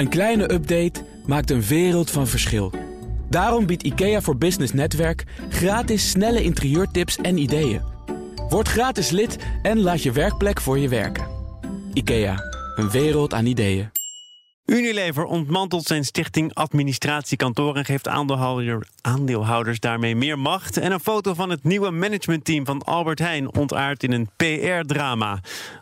Een kleine update maakt een wereld van verschil. Daarom biedt IKEA voor Business Netwerk gratis snelle interieurtips en ideeën. Word gratis lid en laat je werkplek voor je werken. IKEA, een wereld aan ideeën. Unilever ontmantelt zijn stichting Administratiekantoor en geeft aandeelhouder, aandeelhouders daarmee meer macht. En een foto van het nieuwe managementteam van Albert Heijn ontaart in een PR-drama.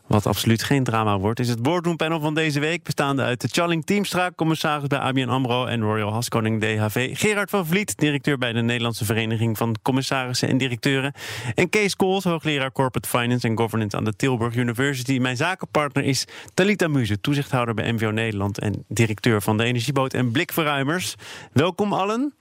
Wat absoluut geen drama wordt, is het boardroompanel van deze week. Bestaande uit de Challing Teamstra, commissaris bij ABN AMRO en Royal Haskoning DHV. Gerard van Vliet, directeur bij de Nederlandse Vereniging van Commissarissen en Directeuren. En Kees Kools, hoogleraar Corporate Finance en Governance aan de Tilburg University. Mijn zakenpartner is Talita Muze, toezichthouder bij MVO Nederland en directeur van de Energieboot en Blikverruimers. Welkom allen.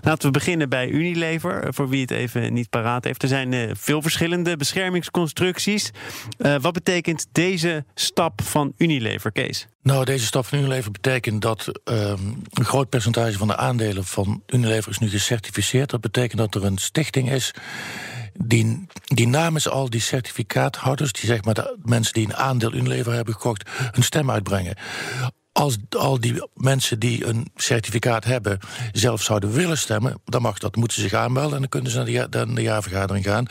Laten we beginnen bij Unilever, voor wie het even niet paraat heeft. Er zijn uh, veel verschillende beschermingsconstructies. Uh, wat betekent deze stap van Unilever, Kees? Nou, deze stap van Unilever betekent dat um, een groot percentage van de aandelen van Unilever is nu gecertificeerd. Dat betekent dat er een stichting is die, die namens al die certificaathouders, die zeg maar de mensen die een aandeel Unilever hebben gekocht, hun stem uitbrengen als al die mensen die een certificaat hebben zelf zouden willen stemmen, dan mag dat, moeten ze zich aanmelden en dan kunnen ze naar de, naar de jaarvergadering gaan.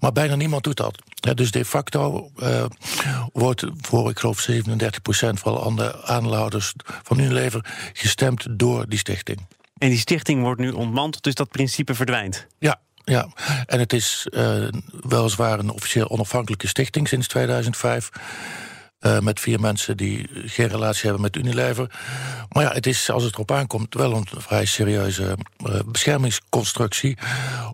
Maar bijna niemand doet dat. dus de facto uh, wordt voor, ik geloof, 37% van alle aandeelhouders van Unilever gestemd door die stichting. En die stichting wordt nu ontmanteld, dus dat principe verdwijnt? Ja, ja, en het is uh, weliswaar een officieel onafhankelijke stichting sinds 2005. Uh, met vier mensen die geen relatie hebben met Unilever. Maar ja, het is, als het erop aankomt, wel een vrij serieuze uh, beschermingsconstructie.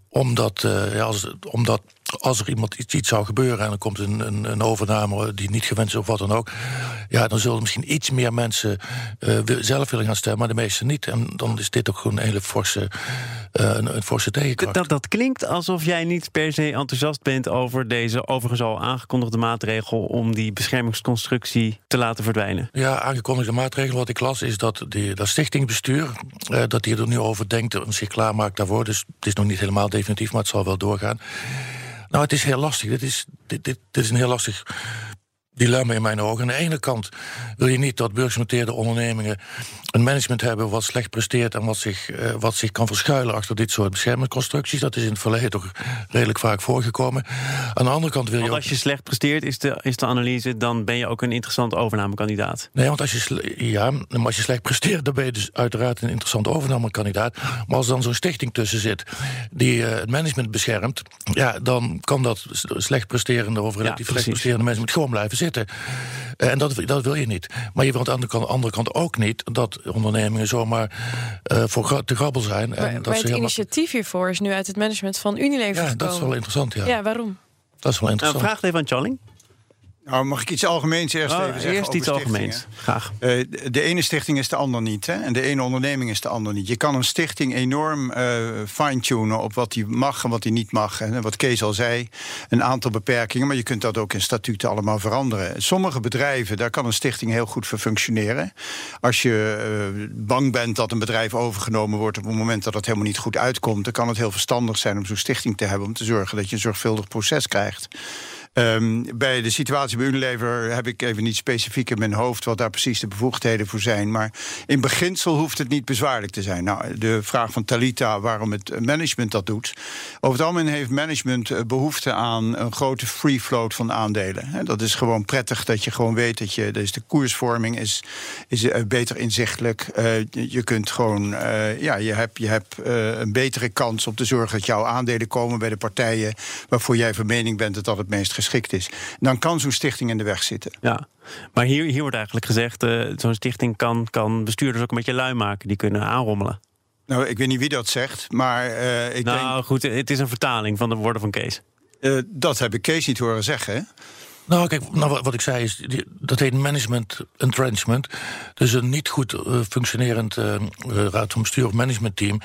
Omdat, uh, ja, als, omdat als er iemand iets, iets zou gebeuren en er komt een, een, een, overname die niet gewenst is of wat dan ook, ja, dan zullen misschien iets meer mensen uh, zelf willen gaan stemmen, maar de meeste niet. En dan is dit ook gewoon een hele forse, uh, een, een, forse tegenkracht. Dat, dat klinkt alsof jij niet per se enthousiast bent over deze overigens al aangekondigde maatregel om die beschermingsconstructie te laten verdwijnen. Ja, aangekondigde maatregel wat ik las is dat die, dat stichtingsbestuur, uh, dat die er nu over denkt en zich klaarmaakt daarvoor. Dus het is nog niet helemaal definitief, maar het zal wel doorgaan. Nou, het is heel lastig. Dit is, dit, dit, dit is een heel lastig dilemma in mijn ogen. Aan de ene kant wil je niet dat beursgenoteerde ondernemingen een management hebben wat slecht presteert en wat zich, uh, wat zich kan verschuilen achter dit soort beschermingsconstructies. Dat is in het verleden toch redelijk vaak voorgekomen. Aan de andere kant wil want je. als je slecht presteert, is de, is de analyse, dan ben je ook een interessante overnamekandidaat. Nee, want als je, ja, maar als je slecht presteert, dan ben je dus uiteraard een interessante overnamekandidaat. Maar als dan zo'n stichting tussen zit die uh, het management beschermt, ja, dan kan dat slecht presterende of relatief ja, slecht presterende management gewoon blijven zitten. Uh, en dat, dat wil je niet. Maar je wilt aan de andere kant ook niet dat ondernemingen zomaar uh, voor te grabbel zijn. Maar, en dat maar ze het initiatief hiervoor is nu uit het management van Unilever Ja, dat is wel interessant, ja. Ja, waarom? Dat is wel interessant. Nou, vraag even aan Charling. Nou, mag ik iets algemeens eerst oh, even zeggen? Eerst iets algemeens, graag. Uh, de ene stichting is de ander niet. Hè? En de ene onderneming is de ander niet. Je kan een stichting enorm uh, fine-tunen op wat hij mag en wat hij niet mag. En wat Kees al zei, een aantal beperkingen. Maar je kunt dat ook in statuten allemaal veranderen. Sommige bedrijven, daar kan een stichting heel goed voor functioneren. Als je uh, bang bent dat een bedrijf overgenomen wordt... op het moment dat het helemaal niet goed uitkomt... dan kan het heel verstandig zijn om zo'n stichting te hebben... om te zorgen dat je een zorgvuldig proces krijgt. Um, bij de situatie bij Unilever heb ik even niet specifiek in mijn hoofd wat daar precies de bevoegdheden voor zijn. Maar in beginsel hoeft het niet bezwaarlijk te zijn. Nou, de vraag van Talita waarom het management dat doet. Over het algemeen heeft management behoefte aan een grote free float van aandelen. Dat is gewoon prettig dat je gewoon weet dat je. Dus de koersvorming is, is beter inzichtelijk. Uh, je kunt gewoon. Ja, je hebt, je hebt een betere kans om te zorgen dat jouw aandelen komen bij de partijen waarvoor jij van mening bent dat dat het meest geschikt is. Dan kan zo'n stichting in de weg zitten. Ja, maar hier, hier wordt eigenlijk gezegd... Uh, zo'n stichting kan, kan bestuurders ook een beetje lui maken. Die kunnen aanrommelen. Nou, ik weet niet wie dat zegt, maar uh, ik nou, denk... goed, het is een vertaling van de woorden van Kees. Uh, dat heb ik Kees niet horen zeggen? Nou, kijk, nou, wat ik zei is, dat heet management entrenchment. Dus een niet goed uh, functionerend uh, raad van bestuur of managementteam...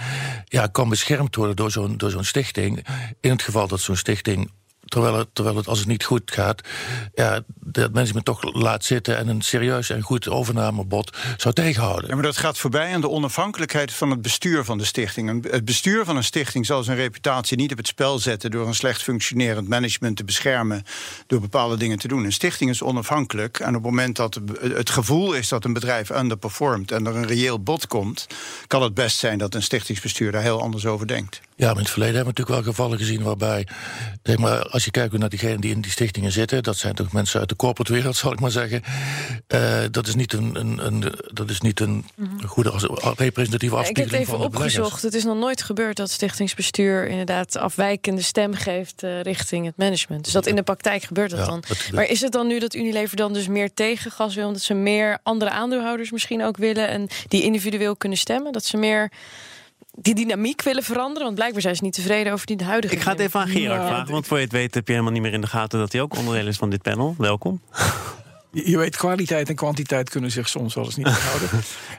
Ja, kan beschermd worden door zo'n zo'n stichting... in het geval dat zo'n stichting terwijl, het, terwijl het als het niet goed gaat, ja, dat management toch laat zitten en een serieus en goed overnamebod zou tegenhouden. Ja, maar dat gaat voorbij aan de onafhankelijkheid van het bestuur van de stichting. Het bestuur van een stichting zal zijn reputatie niet op het spel zetten door een slecht functionerend management te beschermen door bepaalde dingen te doen. Een stichting is onafhankelijk en op het moment dat het gevoel is dat een bedrijf underperformt en er een reëel bod komt, kan het best zijn dat een stichtingsbestuur daar heel anders over denkt. Ja, maar in het verleden hebben we natuurlijk wel gevallen gezien waarbij, zeg maar, als je kijkt naar diegenen die in die stichtingen zitten, dat zijn toch mensen uit de corporate wereld, zal ik maar zeggen. Uh, dat is niet een, een, een, dat is niet een goede representatieve afspiegeling. Ik heb het even opgezocht. Het is nog nooit gebeurd dat stichtingsbestuur inderdaad afwijkende stem geeft uh, richting het management. Dus dat in de praktijk gebeurt dat dan. maar is het dan nu dat Unilever dan dus meer tegen gas wil, omdat ze meer andere aandeelhouders misschien ook willen en die individueel kunnen stemmen? Dat ze meer die dynamiek willen veranderen? Want blijkbaar zijn ze niet tevreden over die huidige. Ik ga het even aan Gerard vragen, want voor je het weet heb je helemaal niet meer in de gaten dat hij ook onderdeel is van dit panel. Welkom. Je weet, kwaliteit en kwantiteit kunnen zich soms wel eens niet houden.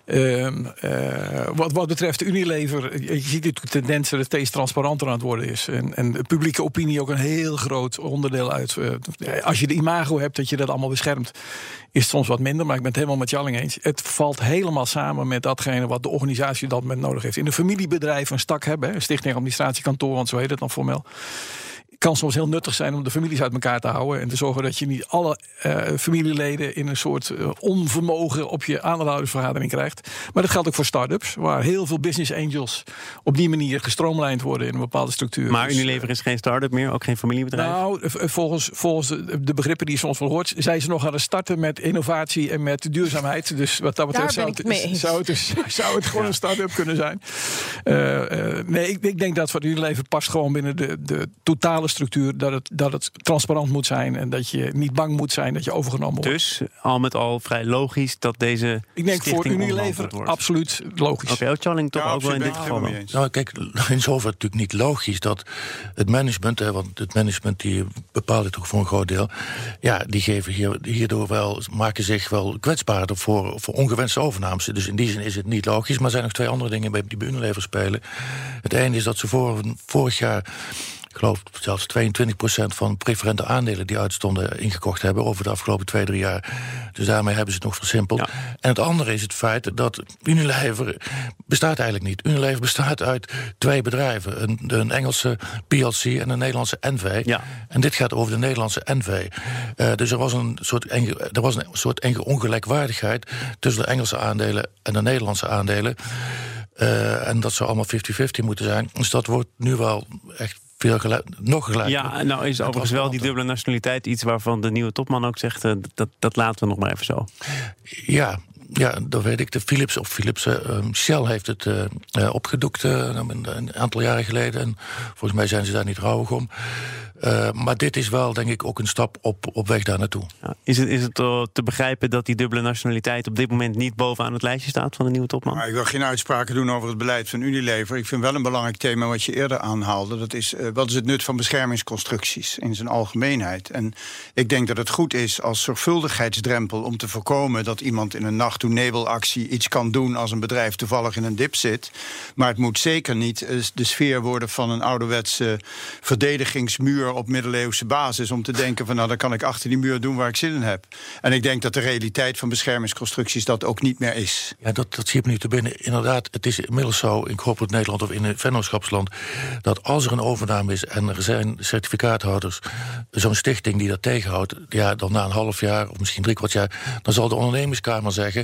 um, uh, wat, wat betreft Unilever, je ziet de tendens dat het steeds transparanter aan het worden is. En, en de publieke opinie ook een heel groot onderdeel uit. Uh, als je de imago hebt dat je dat allemaal beschermt, is het soms wat minder. Maar ik ben het helemaal met Jalling eens. Het valt helemaal samen met datgene wat de organisatie dat moment nodig heeft. In een familiebedrijf een stak hebben, een stichting administratiekantoor, want zo heet het dan formeel kan soms heel nuttig zijn om de families uit elkaar te houden. En te zorgen dat je niet alle uh, familieleden in een soort uh, onvermogen op je aandeelhoudersvergadering krijgt. Maar dat geldt ook voor start-ups, waar heel veel business angels op die manier gestroomlijnd worden in een bepaalde structuur. Maar dus, Unilever is geen start-up meer, ook geen familiebedrijf? Nou, volgens, volgens de begrippen die je soms wel hoort, zijn ze nog aan het starten met innovatie en met duurzaamheid. Dus wat dat betreft zou het, zou het, dus, zou het gewoon een start-up kunnen zijn. Uh, nee, ik, ik, denk dat voor Unilever past gewoon binnen de, de totale structuur dat het, dat het transparant moet zijn en dat je niet bang moet zijn dat je overgenomen wordt. Dus al met al vrij logisch dat deze. Ik denk voor Unilever absoluut logisch. Oké, okay, Charling toch ook wel in dit geval. Nou, kijk, in zover natuurlijk niet logisch dat het management, hè, want het management die bepaalt het toch voor een groot deel, ja, die geven hier, hierdoor wel, maken zich wel kwetsbaarder voor, voor ongewenste overnames. Dus in die zin is het niet logisch. Maar er zijn nog twee andere dingen die bij Unilever spelen. Het ene is dat ze voor, vorig jaar ik geloof zelfs 22% van preferente aandelen die uitstonden ingekocht hebben over de afgelopen twee, drie jaar. Dus daarmee hebben ze het nog versimpeld. En het andere is het feit dat Unilever bestaat eigenlijk niet. Unilever bestaat uit twee bedrijven: een, een Engelse PLC en een Nederlandse NV. Ja. En dit gaat over de Nederlandse NV. Uh, dus er was een soort, er was een soort ongelijkwaardigheid tussen de Engelse aandelen en de Nederlandse aandelen. Uh, en dat zou allemaal 50-50 moeten zijn. Dus dat wordt nu wel echt veel nog gelijk. Ja, nou is overigens wel die dubbele nationaliteit iets waarvan de nieuwe topman ook zegt... Uh, dat, dat laten we nog maar even zo. Ja, ja, dat weet ik. De Philips of Philips uh, Shell heeft het uh, opgedoekt een, een, aantal jaren geleden. En volgens mij zijn ze daar niet rouwig om. Uh, maar dit is wel, denk ik, ook een stap op, op weg daar naartoe. Ja, is het, is het te begrijpen dat die dubbele nationaliteit op dit moment niet bovenaan het lijstje staat van de nieuwe topman? Maar ik wil geen uitspraken doen over het beleid van Unilever. Ik vind wel een belangrijk thema wat je eerder aanhaalde. Dat is uh, wat is het nut van beschermingsconstructies in zijn algemeenheid? En ik denk dat het goed is als zorgvuldigheidsdrempel om te voorkomen dat iemand in een nacht nebelactie iets kan doen als een bedrijf toevallig in een dip zit. Maar het moet zeker niet uh, de sfeer worden van een ouderwetse verdedigingsmuur op middeleeuwse basis om te denken van nou dan kan ik achter die muur doen waar ik zin in heb. En ik denk dat de realiteit van beschermingsconstructies dat ook niet meer is. Ja, dat, dat zie nu te binnen. Inderdaad, het is inmiddels zo in corporate Nederland of in een vennootschapsland dat als er een overname is en er zijn certificaathouders, zo'n stichting die dat tegenhoudt, ja, dan na een half jaar of misschien drie kwart jaar, dan zal de ondernemingskamer zeggen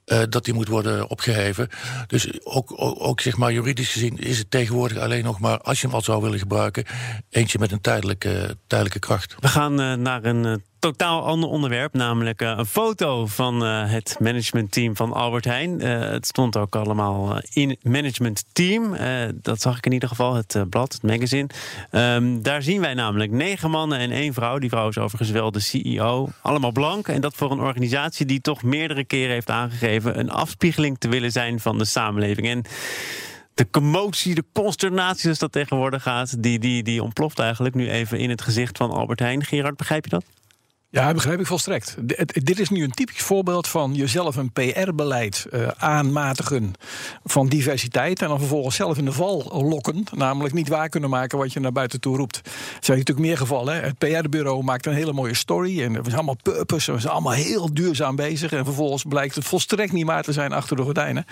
uh, dat die moet worden opgeheven. Dus ook, ook, zeg maar juridisch gezien is het tegenwoordig alleen nog maar als je hem al zou willen gebruiken, eentje met een tijdelijke, tijdelijke kracht. We gaan uh, naar een uh, totaal ander onderwerp, namelijk een foto van het managementteam van Albert Heijn. Het stond ook allemaal in het managementteam. dat zag ik in ieder geval, het blad, het magazine. Um, daar zien wij namelijk negen mannen en één vrouw. Die vrouw is overigens wel de CEO. Allemaal blank. En dat voor een organisatie die toch meerdere keren heeft aangegeven een afspiegeling te willen zijn van de samenleving. En de commotie, de consternatie, als dat tegenwoordig gaat, die, die, die ontploft eigenlijk nu even in het gezicht van Albert Heijn. Gerard, begrijp je dat? Ja, begrijp ik volstrekt. dit is nu een typisch voorbeeld van jezelf een PR-beleid uh, aanmatigen van diversiteit. En dan vervolgens zelf in de val lokken. Namelijk niet waar kunnen maken wat je naar buiten toe roept. Er zijn natuurlijk meer gevallen. Het PR-bureau maakt een hele mooie story. En we zijn allemaal purpose. We zijn allemaal heel duurzaam bezig. En vervolgens blijkt het volstrekt niet waar te zijn achter de gordijnen.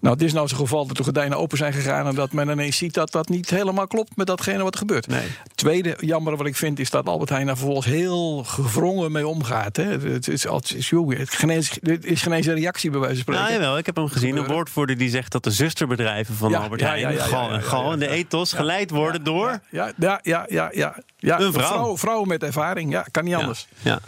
Nou, het is nou zo'n geval dat de gordijnen open zijn gegaan. En dat men ineens ziet dat dat niet helemaal klopt met datgene wat gebeurt. Nee. Tweede jammer wat ik vind is dat Albert Heijn daar vervolgens heel gevrongen mee omgaat. Hè. Het is altijd het is geen eens een reactie bij wijze van spreken. Ja, jawel, ik heb hem gezien. Een woordvoerder die zegt dat de zusterbedrijven van Albert Heijn, Gal en Gal en de ethos geleid worden door. Ja, ja, ja, ja, ja. Ja, een vrouw. vrouw. met ervaring, ja, kan niet anders. Ja,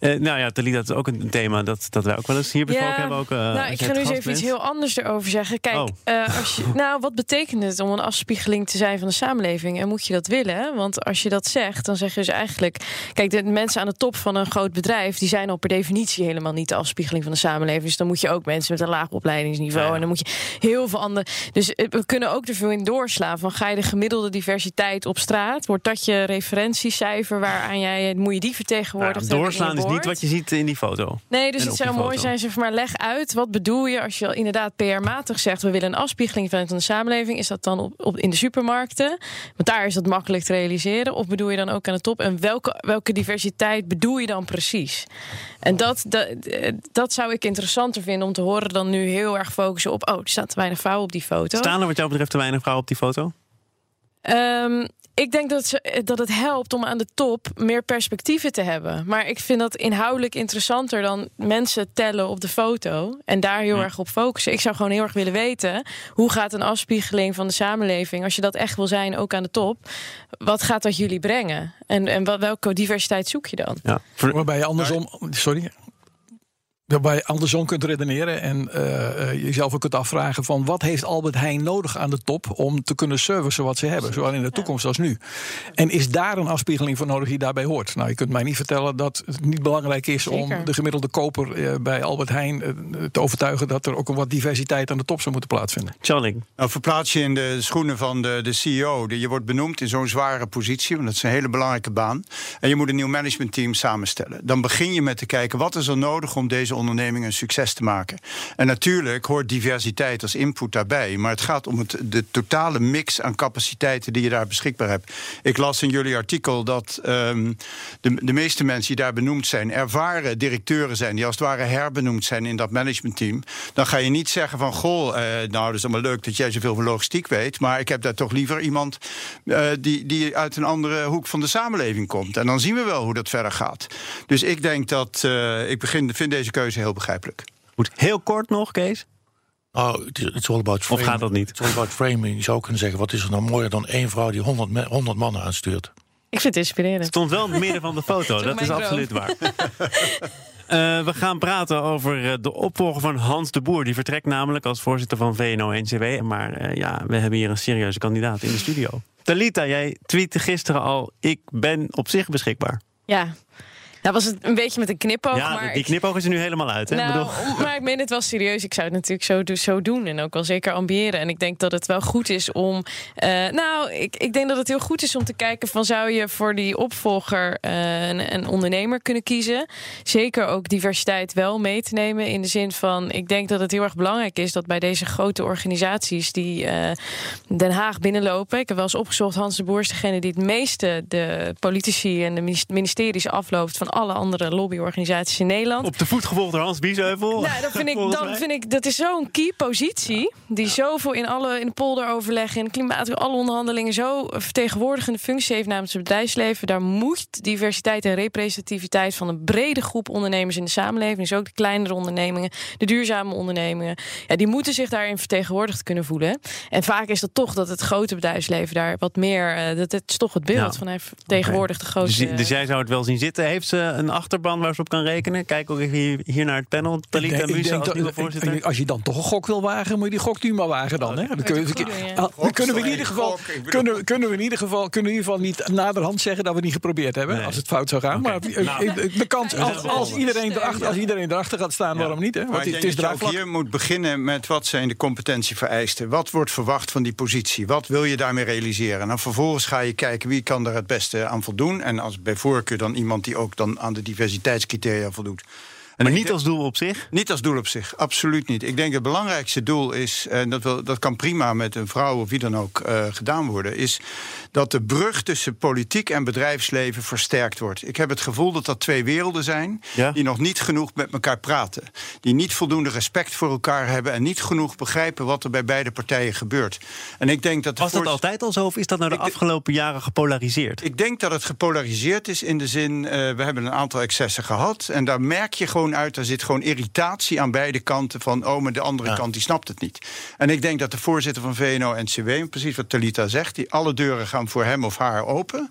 uh, nou ja, Talita, dat is ook een thema dat, dat wij ook wel eens hier besproken hebben. Ook, uh, nou, ik ga nu eens even iets heel anders erover zeggen. Kijk, oh. uh, als je, nou, wat betekent het om een afspiegeling te zijn van de samenleving? En moet je dat willen? Want als je dat zegt, dan zeg je dus eigenlijk... Kijk, de mensen aan de top van een groot bedrijf... die zijn al per definitie helemaal niet de afspiegeling van de samenleving. Dus dan moet je ook mensen met een laag opleidingsniveau... en dan moet je heel veel andere... Dus we kunnen ook er veel in doorslaan. Van ga je de gemiddelde diversiteit op straat? Wordt dat je referentie? referentiecijfer waaraan jij moet je die vertegenwoordigt. Ja, doorslaan is niet wat je ziet in die foto. Nee, dus het zou mooi zijn, zeg maar, leg uit. Wat bedoel je als je inderdaad PR-matig zegt: we willen een afspiegeling van de samenleving? Is dat dan op, op, in de supermarkten? Want daar is dat makkelijk te realiseren. Of bedoel je dan ook aan de top? En welke, welke diversiteit bedoel je dan precies? En dat, dat, dat zou ik interessanter vinden om te horen dan nu heel erg focussen op: oh, er staat te weinig vrouwen op die foto. Staan er wat jou betreft te weinig vrouwen op die foto? Um, ik denk dat, ze, dat het helpt om aan de top meer perspectieven te hebben. Maar ik vind dat inhoudelijk interessanter dan mensen tellen op de foto. En daar heel erg op focussen. Ik zou gewoon heel erg willen weten. Hoe gaat een afspiegeling van de samenleving, als je dat echt wil zijn, ook aan de top. Wat gaat dat jullie brengen? En, en welke diversiteit zoek je dan? Ja. Waarbij je andersom. Sorry. Waarbij je andersom kunt redeneren en uh, jezelf ook kunt afvragen van wat heeft Albert Heijn nodig aan de top om te kunnen servicen wat ze hebben, zowel in de toekomst als nu. En is daar een afspiegeling voor nodig die daarbij hoort? Nou, je kunt mij niet vertellen dat het niet belangrijk is om de gemiddelde koper uh, bij Albert Heijn te overtuigen dat er ook een wat diversiteit aan de top zou moeten plaatsvinden. Charling. Nou, verplaats je in de schoenen van de, de CEO. Je wordt benoemd in zo'n zware positie, want dat is een hele belangrijke baan. En je moet een nieuw managementteam samenstellen. Dan begin je met te kijken wat is er nodig om deze onderneming een succes te maken. En natuurlijk hoort diversiteit als input daarbij. Maar het gaat om het, de totale mix aan capaciteiten die je daar beschikbaar hebt. Ik las in jullie artikel dat um, de, de meeste mensen die daar benoemd zijn, ervaren directeuren zijn, die als het ware herbenoemd zijn in dat managementteam. Dan ga je niet zeggen van goh, uh, nou, dat is allemaal leuk dat jij zoveel van logistiek weet. Maar ik heb daar toch liever iemand uh, die, die uit een andere hoek van de samenleving komt. En dan zien we wel hoe dat verder gaat. Dus ik denk dat uh, ik begin, vind deze keuze heel begrijpelijk. Goed, heel kort nog, Kees. Oh, it's all about framing. Of gaat dat niet? It's all about framing. Je zou kunnen zeggen, wat is er nou mooier dan één vrouw die 100, 100 mannen aanstuurt? Ik vind het inspirerend. Het stond wel in het midden van de foto, dat is absoluut waar. Uh, we gaan praten over eh, de opvolger van Hans de Boer. Die vertrekt namelijk als voorzitter van VNO-NCW. Maar uh, ja, we hebben hier een serieuze kandidaat in de studio. Talita, jij tweette gisteren al... ik ben op zich beschikbaar. Ja, nou was het een beetje met een knipoog. Ja, maar die knipoog is er nu helemaal uit. Hè? Nou, maar ik meen het wel serieus. Ik zou het natuurlijk zo, zo doen en ook wel zeker ambiëren. En ik denk dat het wel goed is om... Uh, nou, ik, ik denk dat het heel goed is om te kijken van... zou je voor die opvolger uh, een, een, ondernemer kunnen kiezen? Zeker ook diversiteit wel mee te nemen. In de zin van, ik denk dat het heel erg belangrijk is... dat bij deze grote organisaties die uh, Den Haag binnenlopen... ik heb wel eens opgezocht, Hans de Boer is degene die het meeste... de politici en de ministeries afloopt... van alle andere lobbyorganisaties in Nederland. Op de voet gevolgd door Hans Biesheuvel. Nou, dat vind ik, dan vind ik, dat is zo'n key positie. Die zoveel in alle in de polderoverleg, in klimaat, alle onderhandelingen zo vertegenwoordigende functie heeft namens het bedrijfsleven. Daar moet diversiteit en representativiteit van een brede groep ondernemers in de samenleving, dus ook de kleinere ondernemingen, de duurzame ondernemingen, ja, die moeten zich daarin vertegenwoordigd kunnen voelen. En vaak is dat toch dat het grote bedrijfsleven daar wat meer, uh, dat het is toch het beeld van hij vertegenwoordigt de grote. Dus, dus, jij zou het wel zien zitten. Heeft ze een achterban waar ze op kan rekenen? Kijk ook even hier, hier naar het panel. Talita Musa als nieuwe voorzitter. Als je dan toch een gok wil wagen, moet je die gok nu maar wagen dan. Hè? Dan, kunnen, we, kunnen we in ieder geval, kunnen, kunnen we in ieder geval, kunnen in ieder geval niet naderhand zeggen dat we niet geprobeerd hebben. Als het fout zou gaan. Maar nou, de kans, als, als, iedereen erachter, als iedereen erachter gaat staan, waarom niet? Hè? Want het is ook hier moet beginnen met wat zijn de competentievereisten. Wat wordt verwacht van die positie? Wat wil je daarmee realiseren? En dan vervolgens ga je kijken wie kan daar het beste aan voldoen. En als bij voorkeur dan iemand die ook dan aan, de diversiteitscriteria voldoet. Maar niet als doel op zich? Niet als doel op zich, absoluut niet. Ik denk het belangrijkste doel is, en dat, wil, dat kan prima met een vrouw of wie dan ook uh, gedaan worden, is dat de brug tussen politiek en bedrijfsleven versterkt wordt. Ik heb het gevoel dat dat twee werelden zijn ja? die nog niet genoeg met elkaar praten. Die niet voldoende respect voor elkaar hebben en niet genoeg begrijpen wat er bij beide partijen gebeurt. En ik denk dat Was dat altijd al zo of is dat nou de afgelopen jaren gepolariseerd? Ik denk dat het gepolariseerd is in de zin, uh, we hebben een aantal excessen gehad en daar merk je gewoon uit, er zit gewoon irritatie aan beide kanten van, oh, maar de andere kant die snapt het niet. En ik denk dat de voorzitter van VNO-NCW, precies wat Talita zegt, die alle deuren gaan voor hem of haar open,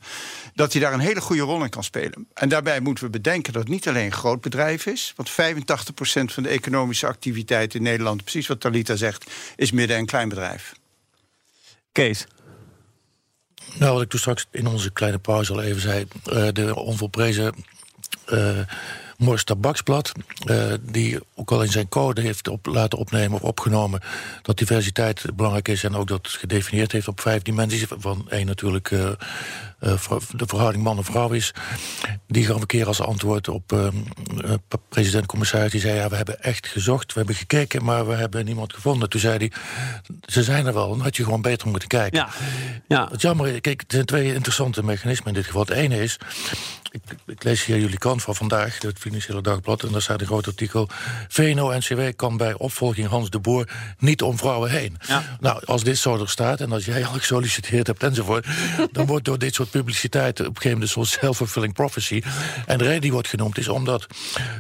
dat hij daar een hele goede rol in kan spelen. En daarbij moeten we bedenken dat het niet alleen een groot bedrijf is, want 85% van de economische activiteit in Nederland, precies wat Talita zegt, is midden- en kleinbedrijf. Kees. Nou, wat ik toen straks in onze kleine pauze al even zei, uh, de onvolprezen. Uh, Morris Tabaksblad, uh, die ook al in zijn code heeft op, laten opnemen of opgenomen dat diversiteit belangrijk is en ook dat gedefinieerd heeft op vijf dimensies. Van één natuurlijk uh, de verhouding man-vrouw is. Die gaf een keer als antwoord op president-commissaris. Die zei: Ja, we hebben echt gezocht, we hebben gekeken, maar we hebben niemand gevonden. Toen zei hij: Ze zijn er wel, dan had je gewoon beter moeten kijken. Ja. Ja. Het jammer, kijk, er zijn twee interessante mechanismen in dit geval. Het ene is ik, ik, lees hier jullie kant van vandaag, het Financiële Dagblad... en daar staat een groot artikel... VNO-NCW kan bij opvolging Hans de Boer niet om vrouwen heen. Nou, als dit zo er staat en als jij al gesolliciteerd hebt enzovoort... dan wordt door dit soort publiciteit op een gegeven moment... zo'n self-fulfilling prophecy. En de reden die wordt genoemd is omdat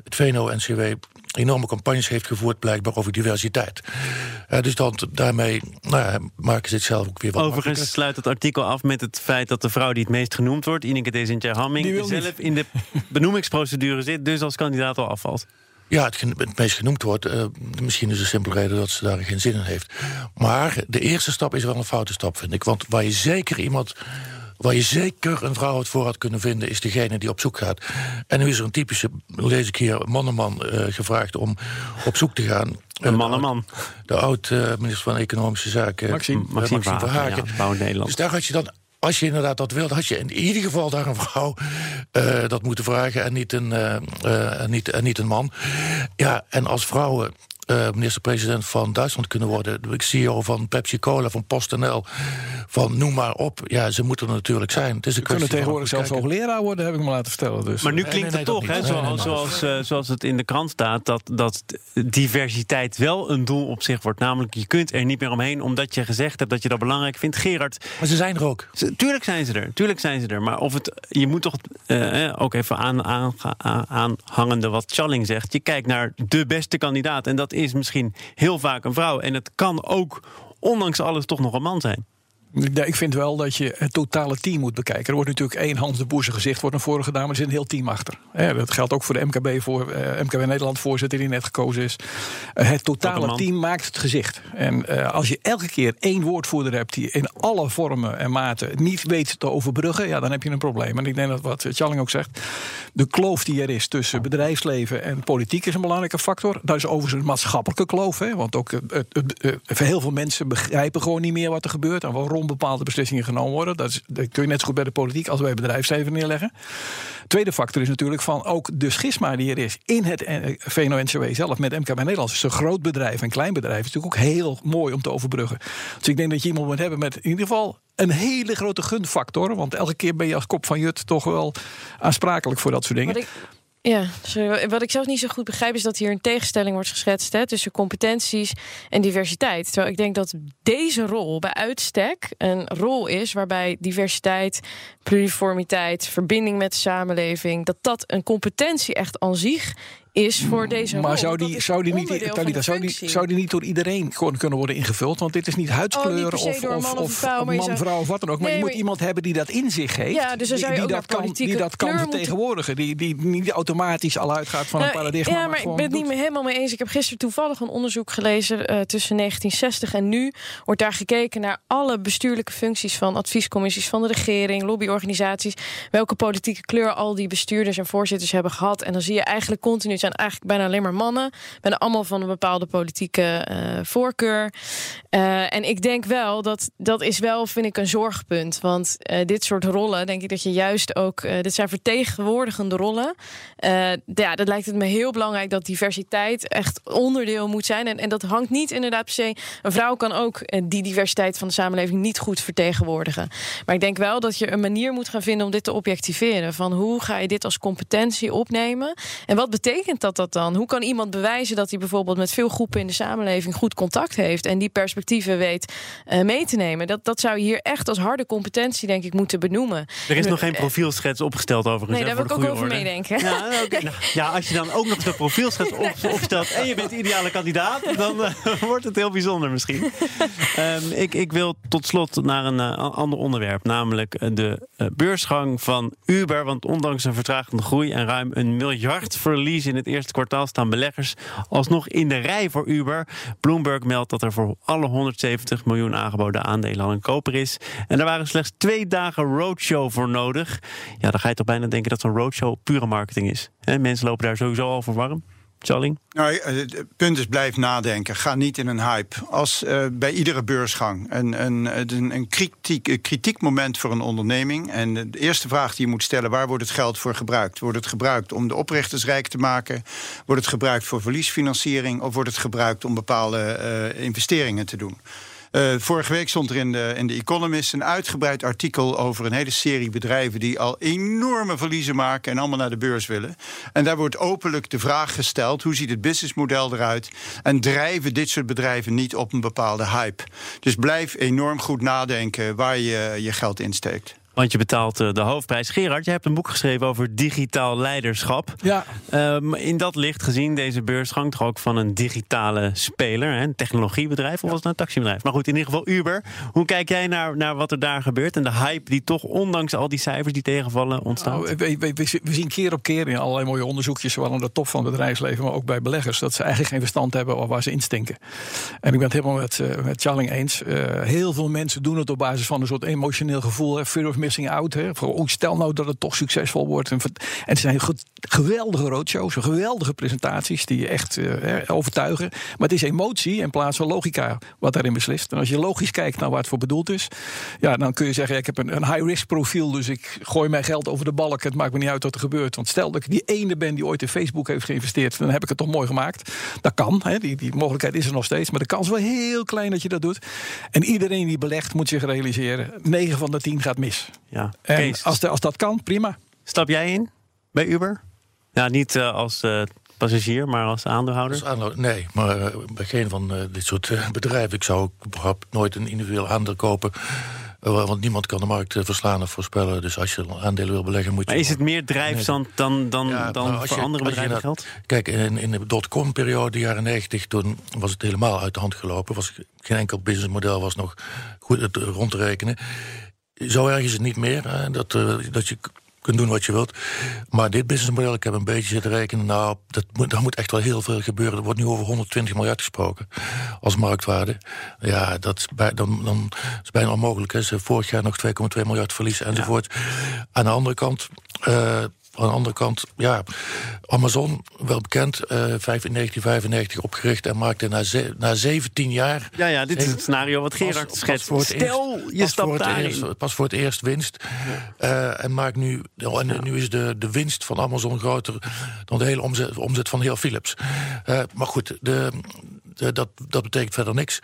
het VNO-NCW enorme campagnes heeft gevoerd, blijkbaar over diversiteit. Uh, dus dan, daarmee nou ja, maken ze het zelf ook weer wat Overigens sluit het artikel af met het feit dat de vrouw die het meest genoemd wordt, Ineke Desintje Hamming, zelf in de benoemingsprocedure zit, dus als kandidaat al afvalt. Ja, het, het, meest genoemd wordt. Uh, misschien is de simpele reden dat ze daar geen zin in heeft. Maar de eerste stap is wel een foute stap, vind ik. Want waar je zeker iemand Waar je zeker een vrouw het voor had kunnen vinden, is degene die op zoek gaat. En nu is er een typische, lees ik hier, mannenman uh, gevraagd om op zoek te gaan. Een mannenman. De, oud-minister van Economische Zaken, Maxime, Maxime, Maxime Verhagen. Ja, Nederland. Dus daar had je dan als je inderdaad dat wilde, had je in ieder geval daar een vrouw uh, dat moeten vragen en niet een, uh, uh, niet, en niet een man. Ja, en als vrouwen uh, minister-president van Duitsland kunnen worden. Ik CEO van Pepsi Cola, van PostNL, van noem maar op. Ja, ze moeten er natuurlijk zijn. Het is een kunnen tegenwoordig zelfs hoogleraar worden, heb ik me laten vertellen. Dus. Maar nu klinkt het toch, hè, zoals, zoals, uh, zoals het in de krant staat, dat, dat diversiteit wel een doel op zich wordt. Namelijk, je kunt er niet meer omheen, omdat je gezegd hebt dat je dat belangrijk vindt. Gerard. Maar ze zijn er ook. tuurlijk zijn ze er, tuurlijk zijn ze er. Maar of het, je moet toch uh, ook even aan, aan, aanhangende wat Challing zegt. Je kijkt naar de beste kandidaat. En dat is misschien heel vaak een vrouw. En het kan ook, ondanks alles, toch nog een man zijn. Ja, ik vind wel dat je het totale team moet bekijken. Er wordt natuurlijk één Hans de Boerse gezicht wordt naar voren gedaan, maar er zit een heel team achter. dat geldt ook voor de MKB, voor, eh, MKB Nederland voorzitter die net gekozen is. Eh, het totale team maakt het gezicht. En eh, als je elke keer één woordvoerder hebt die in alle vormen en maten niet weet te overbruggen, ja, dan heb je een probleem. En ik denk dat wat Challing ook zegt, de kloof die er is tussen bedrijfsleven en politiek is een belangrijke factor. Dat is overigens een maatschappelijke kloof, hè, want ook heel veel mensen begrijpen gewoon niet meer wat er gebeurt en waarom bepaalde beslissingen genomen worden. Dat, is, dat kun je net zo goed bij de politiek als bij bedrijfsleven neerleggen. Tweede factor is natuurlijk van ook de schisma die er is in het eh, VNO-NCW zelf met MKB Nederland. Dus een groot bedrijf en klein bedrijf is natuurlijk ook heel mooi om te overbruggen. Dus ik denk dat je iemand moet hebben met in ieder geval een hele grote gunfactor. Want elke keer ben je als kop van Jut toch wel aansprakelijk voor dat soort dingen. Ja, wat ik zelf niet zo goed begrijp is dat hier een tegenstelling wordt geschetst hè, tussen competenties en diversiteit. Terwijl ik denk dat deze rol bij uitstek een rol is waarbij diversiteit, pluriformiteit, verbinding met de samenleving, dat dat een competentie echt aan zich is voor deze Maar zou die, zou die, niet, Talita, zou, die, zou die niet door iedereen gewoon kunnen worden ingevuld? Want dit is niet huidskleur oh, of, of, of, vrouw, man, vrouw of wat dan ook. Maar je moet iemand hebben die dat in zich heeft. Ja, dus die, die, dat kan, die dat kan vertegenwoordigen. Die, die niet automatisch al uitgaat van een nou, paradigma. Ja, maar, ik ben het niet meer helemaal mee eens. Ik heb gisteren toevallig een onderzoek gelezen uh, tussen 1960 en nu. Wordt daar gekeken naar alle bestuurlijke functies van adviescommissies van de regering, lobbyorganisaties. Welke politieke kleur al die bestuurders en voorzitters hebben gehad. En dan zie je eigenlijk continu zijn eigenlijk bijna alleen maar mannen. Bijna allemaal van een bepaalde politieke voorkeur. en ik denk wel dat dat is wel, vind ik, een zorgpunt. Want dit soort rollen, denk ik dat je juist ook. dit zijn vertegenwoordigende rollen. ja, dat lijkt het me heel belangrijk dat diversiteit echt onderdeel moet zijn. En, en dat hangt niet inderdaad per se. Een vrouw kan ook die diversiteit van de samenleving niet goed vertegenwoordigen. Maar ik denk wel dat je een manier moet gaan vinden om dit te objectiveren. Van hoe ga je dit als competentie opnemen? En wat betekent dat, dat dan? Hoe kan iemand bewijzen dat hij bijvoorbeeld met veel groepen in de samenleving goed contact heeft en die perspectieven weet uh, mee te nemen? Dat, dat zou je hier echt als harde competentie, denk ik, moeten benoemen. Er is nog geen profielschets opgesteld overigens. Nee, daar wil ik ook over meedenken. Ja, okay. nou, ja, als je dan ook nog de profielschets op, opstelt en je bent ideale kandidaat, dan uh, wordt het heel bijzonder misschien. um, ik, ik wil tot slot naar een uh, ander onderwerp, namelijk de beursgang van Uber. Want ondanks een vertragende groei en ruim een miljard verlies in het eerste kwartaal staan beleggers alsnog in de rij voor Uber. Bloomberg meldt dat er voor alle 170 miljoen aangeboden aandelen al een koper is. En daar waren slechts twee dagen roadshow voor nodig. Ja, dan ga je toch bijna denken dat zo'n roadshow pure marketing is. mensen lopen daar sowieso al voor warm. Charling? Nou, eh, het punt is blijf nadenken. Ga niet in een hype. Als uh, bij iedere beursgang een, een, een, kritiek, kritiek moment voor een onderneming. En de eerste vraag die je moet stellen: waar wordt het geld voor gebruikt? Wordt het gebruikt om de oprichters rijk te maken? Wordt het gebruikt voor verliesfinanciering? Of wordt het gebruikt om bepaalde uh, investeringen te doen? Uh, vorige week stond er in de, in de Economist een uitgebreid artikel over een hele serie bedrijven die al enorme verliezen maken en allemaal naar de beurs willen. En daar wordt openlijk de vraag gesteld: hoe ziet het businessmodel eruit? En drijven dit soort bedrijven niet op een bepaalde hype? Dus blijf enorm goed nadenken waar je je geld insteekt. Want je betaalt eh, de hoofdprijs. Gerard, je hebt een boek geschreven over digitaal leiderschap. Ja. Um, in dat licht gezien, deze beursgang toch ook van een digitale speler, hè, een technologiebedrijf of was het een taxibedrijf? Maar goed, in ieder geval Uber. Hoe kijk jij naar, naar wat er daar gebeurt en de hype die toch ondanks al die cijfers die tegenvallen ontstaat? Nou, we, we, we, zien keer op keer in allerlei mooie onderzoekjes, zowel aan de top van het bedrijfsleven, maar ook bij beleggers, dat ze eigenlijk geen verstand hebben waar ze instinken. En ik ben het helemaal met, uh, met Charling eens. Uh, heel veel mensen doen het op basis van een soort emotioneel gevoel, fear of missing out. Hè. Oh, stel nou dat het toch succesvol wordt. En, het zijn geweldige roadshows, geweldige presentaties die je echt uh, overtuigen. Maar het is emotie in plaats van logica wat daarin beslist. En als je logisch kijkt naar waar het voor bedoeld is, ja, dan kun je zeggen: ja, ik heb een, een high-risk profiel, dus ik gooi mijn geld over de balk. Het maakt me niet uit wat er gebeurt. Want stel dat ik die ene ben die ooit in Facebook heeft geïnvesteerd, dan heb ik het toch mooi gemaakt. Dat kan, hè, die, die mogelijkheid is er nog steeds, maar de kans is wel heel klein dat je dat doet. En iedereen die belegt moet zich realiseren: 9 van de 10 gaat mis. Ja. En als, de, als dat kan, prima. Stap jij in bij Uber? Ja, niet uh, als uh, passagier, maar als aandeelhouder? Als aandeelhouder nee, maar uh, bij geen van dit soort bedrijven. Ik zou überhaupt nooit een individueel aandeel kopen. Want niemand kan de markt verslaan of voorspellen. Dus als je aandelen wil beleggen, moet je. Maar is het meer drijfzand dan, dan, ja, dan nou, voor je, andere bedrijven geldt? Kijk, in, in de dotcom-periode, jaren 90, toen was het helemaal uit de hand gelopen. Was, geen enkel businessmodel was nog goed rond te rekenen. Zo erg is het niet meer. Hè, dat, uh, dat je kunt doen wat je wilt. Maar dit businessmodel, ik heb een beetje zitten rekenen. Nou, dat moet, daar moet echt wel heel veel gebeuren. Er wordt nu over 120 miljard gesproken als marktwaarde. Ja, dat is, bij, dan, dan is bijna onmogelijk. Hè. Ze vorig jaar nog 2,2 miljard verlies enzovoort. Aan de andere kant. Uh, aan de andere kant, ja, Amazon, wel bekend, uh, in 1995 opgericht en maakte na, ze, na 17 jaar. Ja, ja, dit is het scenario wat Gerard schetst. Stel, eerst, je stapt daarin. Eerst, pas voor het eerst winst. Uh, en maakt nu, en ja. nu is de, de winst van Amazon groter dan de hele omzet, omzet van heel Philips. Uh, maar goed, de, eh, dat, dat betekent verder niks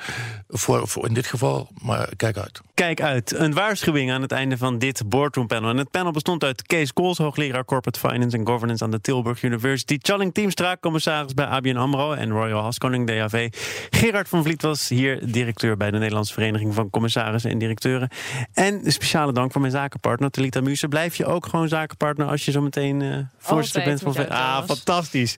voor, voor in dit geval, maar kijk uit. Kijk uit. Een waarschuwing aan het einde van dit boardroom panel. En het panel bestond uit Kees Kools, hoogleraar Corporate Finance and Governance aan de Tilburg University. Challing Teamstra, commissaris bij ABN AMRO en Royal Haskoning DAV. Gerard van Vliet was hier directeur bij de Nederlandse Vereniging van Commissarissen en Directeuren. En een speciale dank voor mijn zakenpartner Talita Muse. Blijf je ook gewoon zakenpartner als je zo meteen uh, voorzitter bent van... Ah, fantastisch.